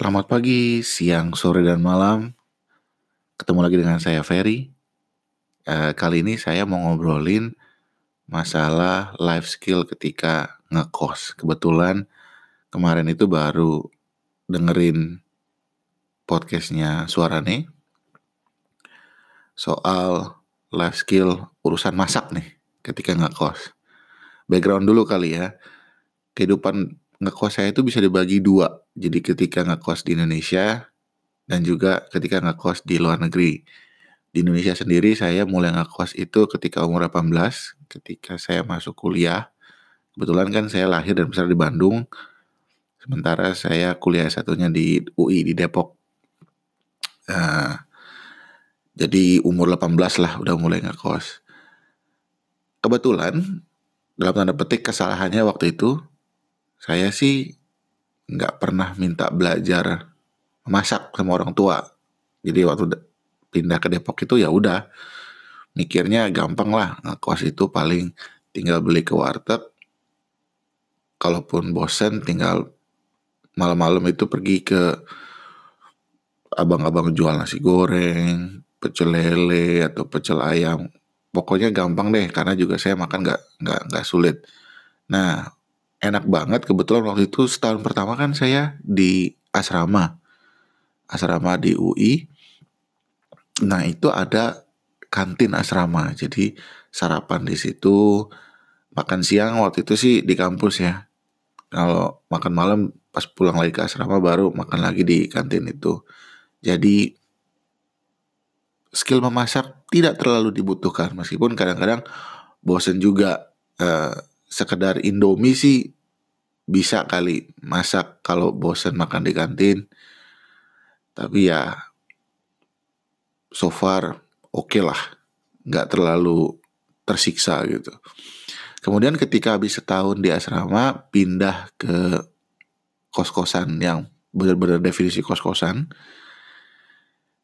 Selamat pagi, siang, sore, dan malam. Ketemu lagi dengan saya Ferry. Uh, kali ini saya mau ngobrolin masalah life skill ketika ngekos. Kebetulan kemarin itu baru dengerin podcastnya Suarane soal life skill urusan masak nih ketika ngekos. Background dulu kali ya. Kehidupan ngekos saya itu bisa dibagi dua. Jadi ketika ngekos di Indonesia dan juga ketika ngekos di luar negeri. Di Indonesia sendiri saya mulai ngekos itu ketika umur 18, ketika saya masuk kuliah. Kebetulan kan saya lahir dan besar di Bandung. Sementara saya kuliah satunya di UI di Depok. Uh, jadi umur 18 lah udah mulai ngekos. Kebetulan dalam tanda petik kesalahannya waktu itu saya sih nggak pernah minta belajar masak sama orang tua. Jadi waktu pindah ke Depok itu ya udah mikirnya gampang lah ngekos itu paling tinggal beli ke warteg. Kalaupun bosen tinggal malam-malam itu pergi ke abang-abang jual nasi goreng, pecel lele atau pecel ayam. Pokoknya gampang deh karena juga saya makan nggak nggak nggak sulit. Nah enak banget kebetulan waktu itu setahun pertama kan saya di asrama. Asrama di UI nah itu ada kantin asrama jadi sarapan di situ. Makan siang waktu itu sih di kampus ya. Kalau makan malam pas pulang lagi ke asrama baru makan lagi di kantin itu. Jadi skill memasak tidak terlalu dibutuhkan meskipun kadang-kadang bosen juga eh, sekedar Indomie sih bisa kali masak kalau bosen makan di kantin. Tapi ya so far oke okay lah, nggak terlalu tersiksa gitu. Kemudian ketika habis setahun di asrama pindah ke kos-kosan yang benar-benar definisi kos-kosan.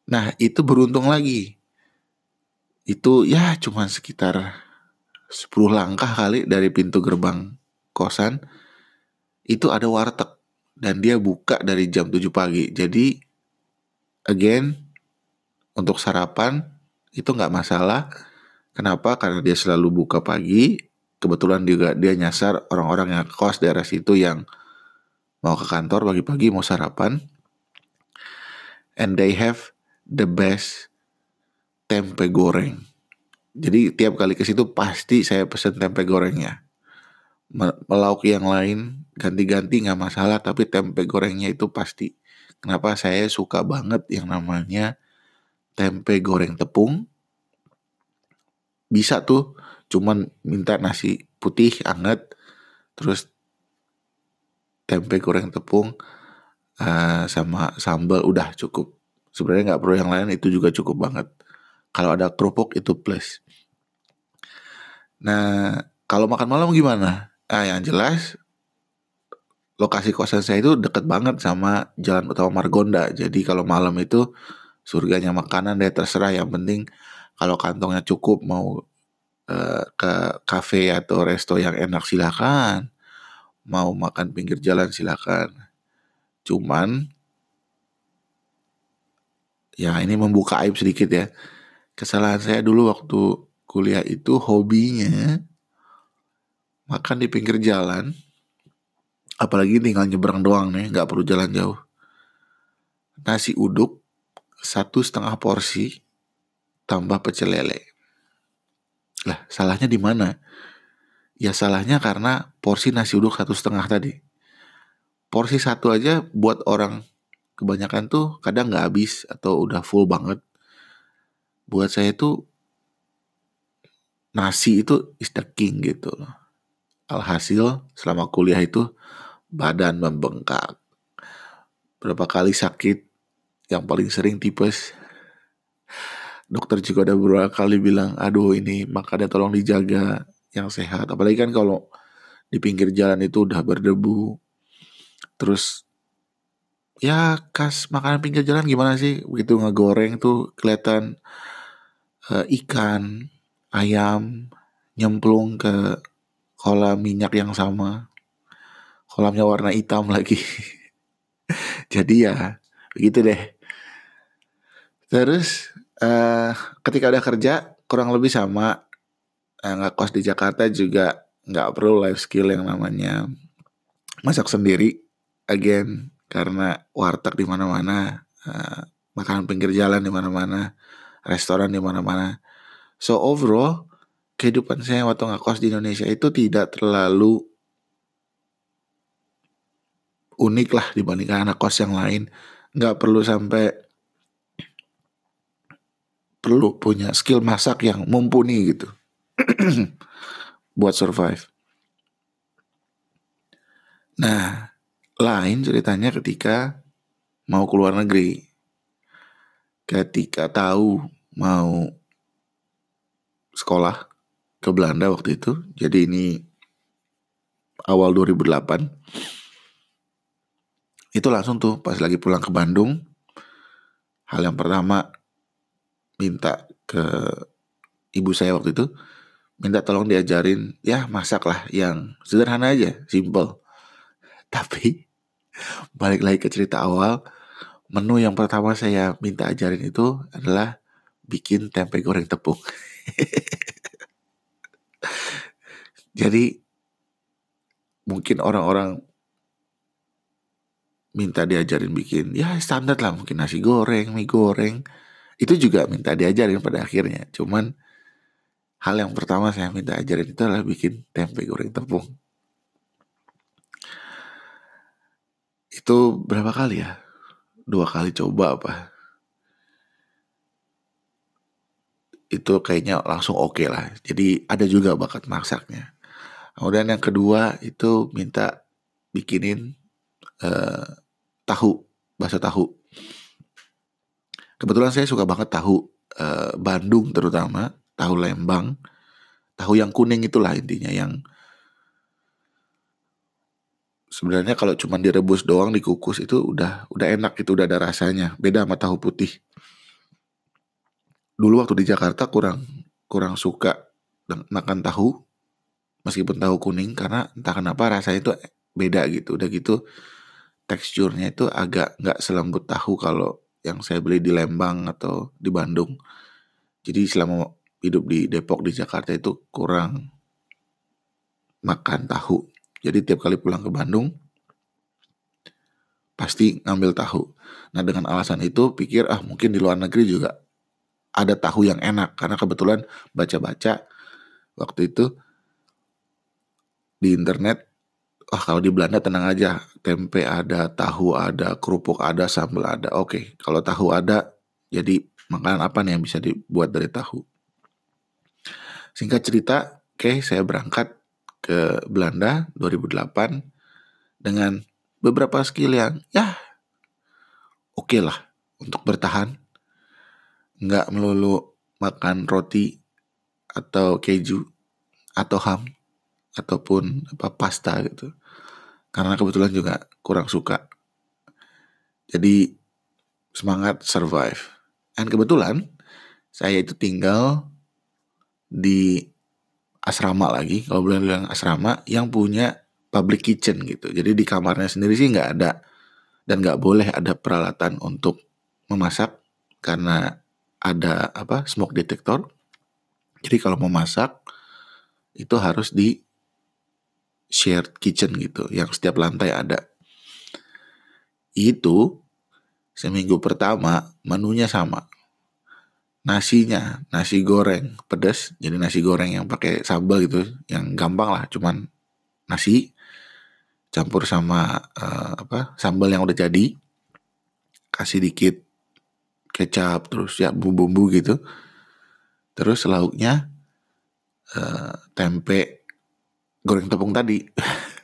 Nah itu beruntung lagi. Itu ya cuma sekitar 10 langkah kali dari pintu gerbang kosan itu ada warteg dan dia buka dari jam 7 pagi. Jadi again untuk sarapan itu nggak masalah. Kenapa? Karena dia selalu buka pagi. Kebetulan juga dia nyasar orang-orang yang kos daerah situ yang mau ke kantor pagi-pagi mau sarapan. And they have the best tempe goreng. Jadi tiap kali ke situ pasti saya pesen tempe gorengnya. Melauk yang lain ganti-ganti nggak masalah tapi tempe gorengnya itu pasti. Kenapa saya suka banget yang namanya tempe goreng tepung. Bisa tuh cuman minta nasi putih anget terus tempe goreng tepung uh, sama sambal udah cukup. Sebenarnya nggak perlu yang lain itu juga cukup banget. Kalau ada kerupuk itu plus. Nah, kalau makan malam gimana? Ah, yang jelas lokasi kosan saya itu deket banget sama Jalan Utama Margonda. Jadi kalau malam itu surganya makanan deh terserah yang penting kalau kantongnya cukup mau uh, ke kafe atau resto yang enak silakan. Mau makan pinggir jalan silakan. Cuman ya ini membuka aib sedikit ya. Kesalahan saya dulu waktu kuliah itu hobinya makan di pinggir jalan apalagi tinggal nyebrang doang nih nggak perlu jalan jauh. Nasi uduk satu setengah porsi tambah pecel lele. Lah salahnya di mana? Ya salahnya karena porsi nasi uduk satu setengah tadi. Porsi satu aja buat orang kebanyakan tuh kadang nggak habis atau udah full banget. Buat saya tuh nasi itu is the king gitu Alhasil selama kuliah itu badan membengkak. Berapa kali sakit, yang paling sering tipes. Dokter juga udah beberapa kali bilang, aduh ini makanya tolong dijaga yang sehat. Apalagi kan kalau di pinggir jalan itu udah berdebu. Terus ya kas makanan pinggir jalan gimana sih? Begitu ngegoreng tuh kelihatan uh, ikan, ayam nyemplung ke kolam minyak yang sama. Kolamnya warna hitam lagi. jadi ya begitu deh terus uh, ketika udah kerja kurang lebih sama uh, nggak kos di Jakarta juga nggak perlu life skill yang namanya masak sendiri again karena warteg di mana-mana uh, makanan pinggir jalan di mana-mana restoran di mana-mana so overall kehidupan saya waktu nggak kos di Indonesia itu tidak terlalu unik lah dibandingkan anak kos yang lain. Nggak perlu sampai perlu punya skill masak yang mumpuni gitu. Buat survive. Nah lain ceritanya ketika mau keluar negeri. Ketika tahu mau sekolah ke Belanda waktu itu. Jadi ini awal 2008. Itu langsung tuh pas lagi pulang ke Bandung. Hal yang pertama minta ke ibu saya waktu itu minta tolong diajarin ya masak lah yang sederhana aja, simple. Tapi balik lagi ke cerita awal, menu yang pertama saya minta ajarin itu adalah bikin tempe goreng tepung. Jadi mungkin orang-orang minta diajarin bikin ya standar lah mungkin nasi goreng, mie goreng. Itu juga minta diajarin pada akhirnya. Cuman hal yang pertama saya minta ajarin itu adalah bikin tempe goreng tepung. itu berapa kali ya? Dua kali coba apa? Itu kayaknya langsung oke okay lah. Jadi ada juga bakat masaknya. Kemudian yang kedua itu minta bikinin uh, tahu, bakso tahu. Kebetulan saya suka banget tahu uh, Bandung terutama, tahu Lembang, tahu yang kuning itulah intinya yang sebenarnya kalau cuma direbus doang dikukus itu udah udah enak itu udah ada rasanya beda sama tahu putih dulu waktu di Jakarta kurang kurang suka makan tahu meskipun tahu kuning karena entah kenapa rasanya itu beda gitu. Udah gitu teksturnya itu agak nggak selembut tahu kalau yang saya beli di Lembang atau di Bandung. Jadi selama hidup di Depok di Jakarta itu kurang makan tahu. Jadi tiap kali pulang ke Bandung pasti ngambil tahu. Nah dengan alasan itu pikir ah mungkin di luar negeri juga ada tahu yang enak. Karena kebetulan baca-baca waktu itu di internet ah kalau di Belanda tenang aja. Tempe ada tahu ada kerupuk ada sambal ada. Oke kalau tahu ada jadi makanan apa nih yang bisa dibuat dari tahu? Singkat cerita oke saya berangkat ke Belanda 2008 dengan beberapa skill yang ya oke okay lah untuk bertahan nggak melulu makan roti atau keju atau ham ataupun apa pasta gitu. Karena kebetulan juga kurang suka. Jadi semangat survive. Dan kebetulan saya itu tinggal di asrama lagi kalau boleh bilang asrama yang punya public kitchen gitu. Jadi di kamarnya sendiri sih nggak ada. Dan nggak boleh ada peralatan untuk memasak karena ada apa smoke detector. Jadi kalau mau masak itu harus di shared kitchen gitu yang setiap lantai ada. Itu seminggu pertama menunya sama. Nasinya nasi goreng pedas jadi nasi goreng yang pakai sambal gitu yang gampang lah cuman nasi campur sama uh, apa sambal yang udah jadi kasih dikit kecap terus ya bumbu-bumbu gitu. Terus lauknya uh, tempe goreng tepung tadi.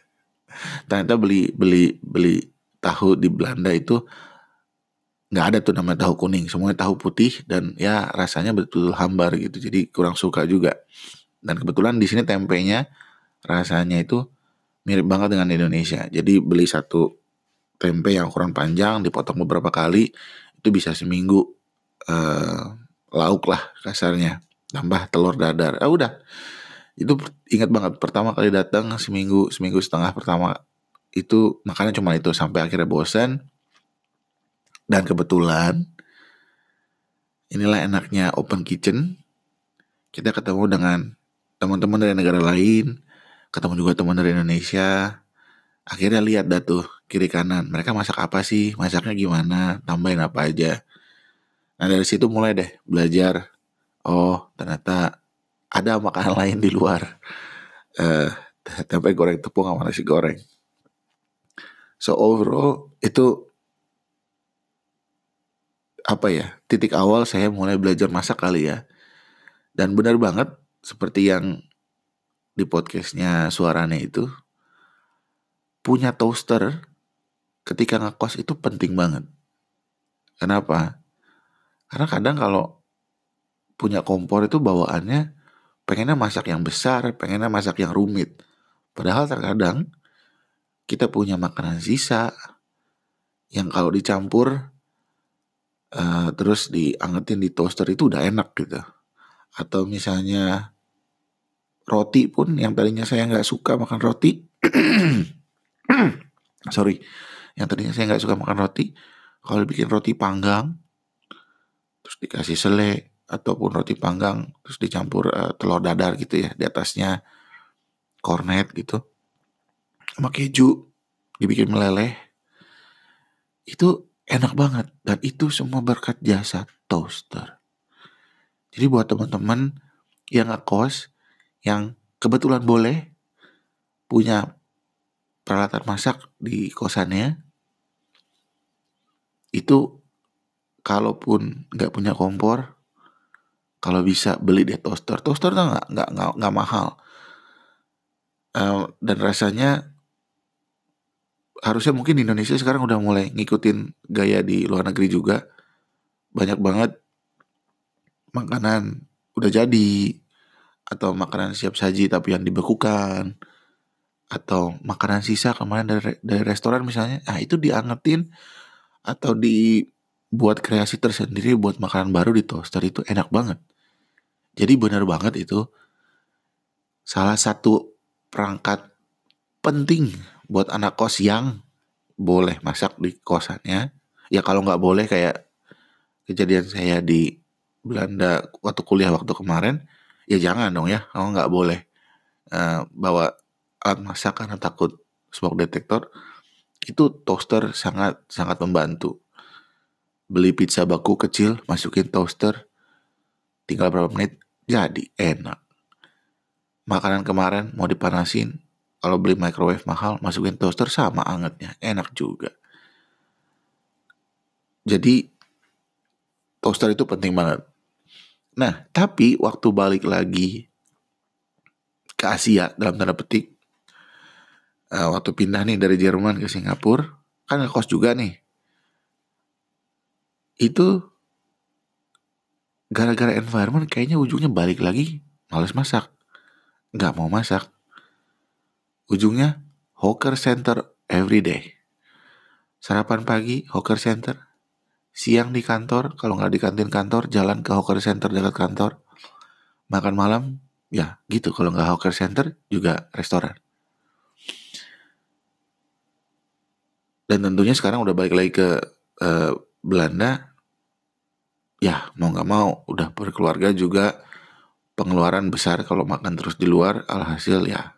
Ternyata beli beli beli tahu di Belanda itu nggak ada tuh namanya tahu kuning. Semuanya tahu putih dan ya rasanya betul, -betul hambar gitu. Jadi kurang suka juga. Dan kebetulan di sini tempenya rasanya itu mirip banget dengan Indonesia. Jadi beli satu tempe yang ukuran panjang dipotong beberapa kali itu bisa seminggu uh, lauk lah kasarnya tambah telur dadar ah udah itu ingat banget pertama kali datang seminggu seminggu setengah pertama itu makannya cuma itu sampai akhirnya bosan Dan kebetulan inilah enaknya open kitchen. Kita ketemu dengan teman-teman dari negara lain, ketemu juga teman dari Indonesia. Akhirnya lihat dah tuh kiri kanan, mereka masak apa sih, masaknya gimana, tambahin apa aja. Nah dari situ mulai deh belajar. Oh ternyata ada makanan lain di luar. Uh, tempe goreng tepung sama nasi goreng. So overall itu apa ya titik awal saya mulai belajar masak kali ya dan benar banget seperti yang di podcastnya suaranya itu punya toaster ketika ngekos itu penting banget. Kenapa? Karena kadang kalau punya kompor itu bawaannya pengennya masak yang besar pengennya masak yang rumit. Padahal terkadang kita punya makanan sisa yang kalau dicampur uh, terus diangetin di toaster itu udah enak gitu. Atau misalnya roti pun yang tadinya saya nggak suka makan roti sorry yang tadinya saya nggak suka makan roti kalau bikin roti panggang terus dikasih sele ataupun roti panggang terus dicampur uh, telur dadar gitu ya di atasnya kornet gitu sama keju dibikin meleleh itu enak banget dan itu semua berkat jasa toaster. Jadi buat teman-teman yang ngekos yang kebetulan boleh punya peralatan masak di kosannya itu kalaupun nggak punya kompor kalau bisa beli deh toaster. Toaster tuh nggak nggak nggak mahal. Uh, dan rasanya harusnya mungkin di Indonesia sekarang udah mulai ngikutin gaya di luar negeri juga. Banyak banget makanan udah jadi atau makanan siap saji tapi yang dibekukan atau makanan sisa kemarin dari dari restoran misalnya. Ah itu diangetin atau dibuat kreasi tersendiri buat makanan baru di toaster itu enak banget. Jadi benar banget itu salah satu perangkat penting buat anak kos yang boleh masak di kosannya. Ya kalau nggak boleh kayak kejadian saya di Belanda waktu kuliah waktu kemarin ya jangan dong ya. Kamu nggak boleh uh, bawa masak karena takut smoke detector itu toaster sangat sangat membantu beli pizza baku kecil masukin toaster tinggal berapa menit jadi enak makanan kemarin mau dipanasin kalau beli microwave mahal, masukin toaster sama angetnya, enak juga. Jadi toaster itu penting banget. Nah, tapi waktu balik lagi ke Asia dalam tanda petik, uh, waktu pindah nih dari Jerman ke Singapura, kan ngekos juga nih. Itu gara-gara environment kayaknya ujungnya balik lagi males masak. Nggak mau masak. Ujungnya hawker center every day. Sarapan pagi hawker center, siang di kantor, kalau nggak di kantin kantor, jalan ke hawker center dekat kantor. Makan malam, ya gitu. Kalau nggak hawker center, juga restoran. Dan tentunya sekarang udah balik lagi ke uh, Belanda. Ya mau nggak mau, udah berkeluarga juga pengeluaran besar kalau makan terus di luar. Alhasil ya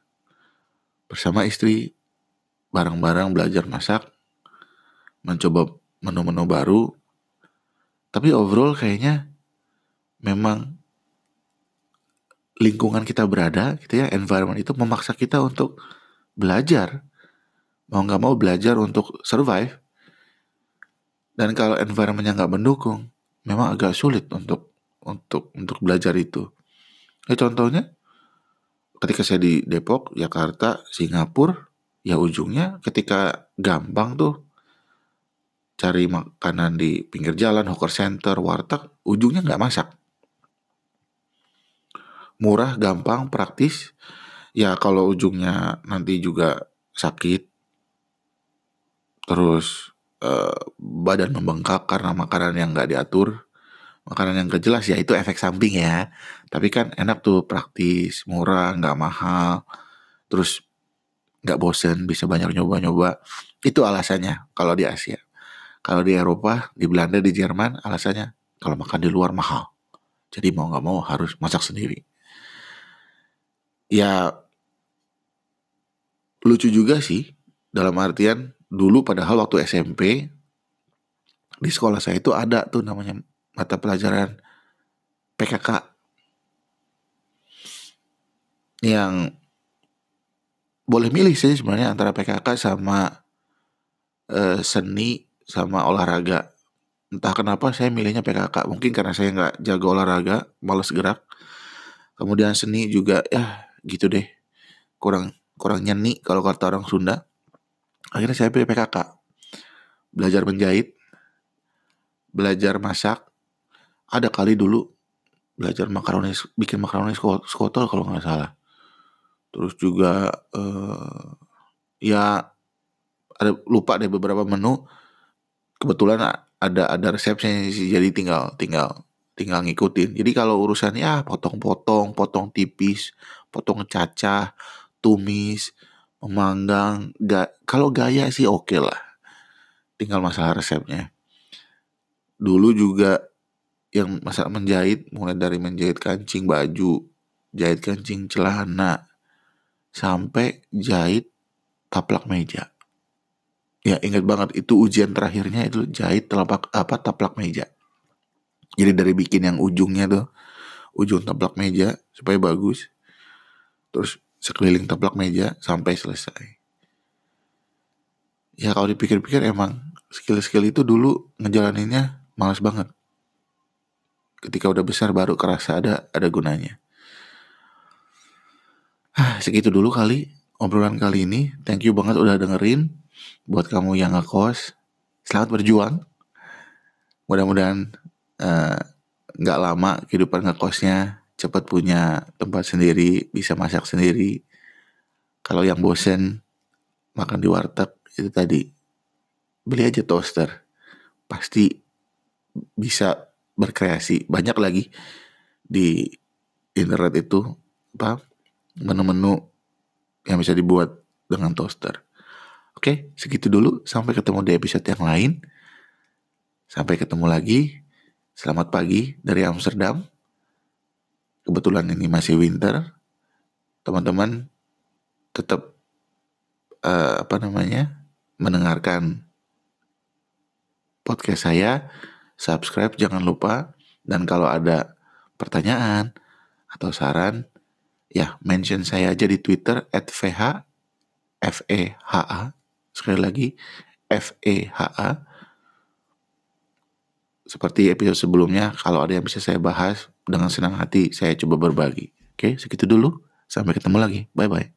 bersama istri bareng-bareng belajar masak, mencoba menu-menu baru. Tapi overall kayaknya memang lingkungan kita berada gitu ya, environment itu memaksa kita untuk belajar. Mau nggak mau belajar untuk survive. Dan kalau environmentnya nggak mendukung, memang agak sulit untuk untuk untuk belajar itu. Ya contohnya ketika saya di Depok, Jakarta, Singapura, ya ujungnya ketika gampang tuh cari makanan di pinggir jalan, hawker center, warteg, ujungnya nggak masak. Murah, gampang, praktis. Ya kalau ujungnya nanti juga sakit, terus eh, badan membengkak karena makanan yang nggak diatur, makanan yang gak jelas ya itu efek samping ya. Tapi kan enak tuh praktis murah nggak mahal. Terus nggak bosen bisa banyak nyoba-nyoba. Itu alasannya kalau di Asia. Kalau di Eropa, di Belanda, di Jerman, alasannya kalau makan di luar mahal. Jadi mau nggak mau harus masak sendiri. Ya lucu juga sih dalam artian dulu padahal waktu SMP di sekolah saya itu ada tuh namanya mata pelajaran PKK yang boleh milih sih sebenarnya antara PKK sama uh, seni sama olahraga. Entah kenapa saya milihnya PKK. Mungkin karena saya nggak jago olahraga, males gerak. Kemudian seni juga ya gitu deh. Kurang kurang nyeni kalau kata orang Sunda. Akhirnya saya pilih PKK. Belajar menjahit, belajar masak. Ada kali dulu belajar makaroni bikin makaroni skotol kalau nggak salah terus juga uh, ya ada lupa deh beberapa menu kebetulan ada ada resepnya sih jadi tinggal tinggal tinggal ngikutin jadi kalau urusan ya potong-potong potong tipis potong cacah tumis memanggang ga, kalau gaya sih oke okay lah tinggal masalah resepnya dulu juga yang masalah menjahit mulai dari menjahit kancing baju jahit kancing celana sampai jahit taplak meja. Ya ingat banget itu ujian terakhirnya itu jahit telapak apa taplak meja. Jadi dari bikin yang ujungnya tuh ujung taplak meja supaya bagus. Terus sekeliling taplak meja sampai selesai. Ya kalau dipikir-pikir emang skill-skill itu dulu ngejalaninnya males banget. Ketika udah besar baru kerasa ada ada gunanya. Ah, segitu dulu kali obrolan kali ini. Thank you banget udah dengerin. Buat kamu yang ngekos, selamat berjuang. Mudah-mudahan eh, nggak uh, lama kehidupan ngekosnya cepat punya tempat sendiri, bisa masak sendiri. Kalau yang bosen makan di warteg itu tadi beli aja toaster. Pasti bisa berkreasi banyak lagi di internet itu apa menu-menu yang bisa dibuat dengan toaster. Oke, segitu dulu. Sampai ketemu di episode yang lain. Sampai ketemu lagi. Selamat pagi dari Amsterdam. Kebetulan ini masih winter. Teman-teman tetap uh, apa namanya mendengarkan podcast saya. Subscribe jangan lupa. Dan kalau ada pertanyaan atau saran ya mention saya aja di Twitter vh e a sekali lagi f e h a seperti episode sebelumnya kalau ada yang bisa saya bahas dengan senang hati saya coba berbagi. Oke segitu dulu. Sampai ketemu lagi. Bye bye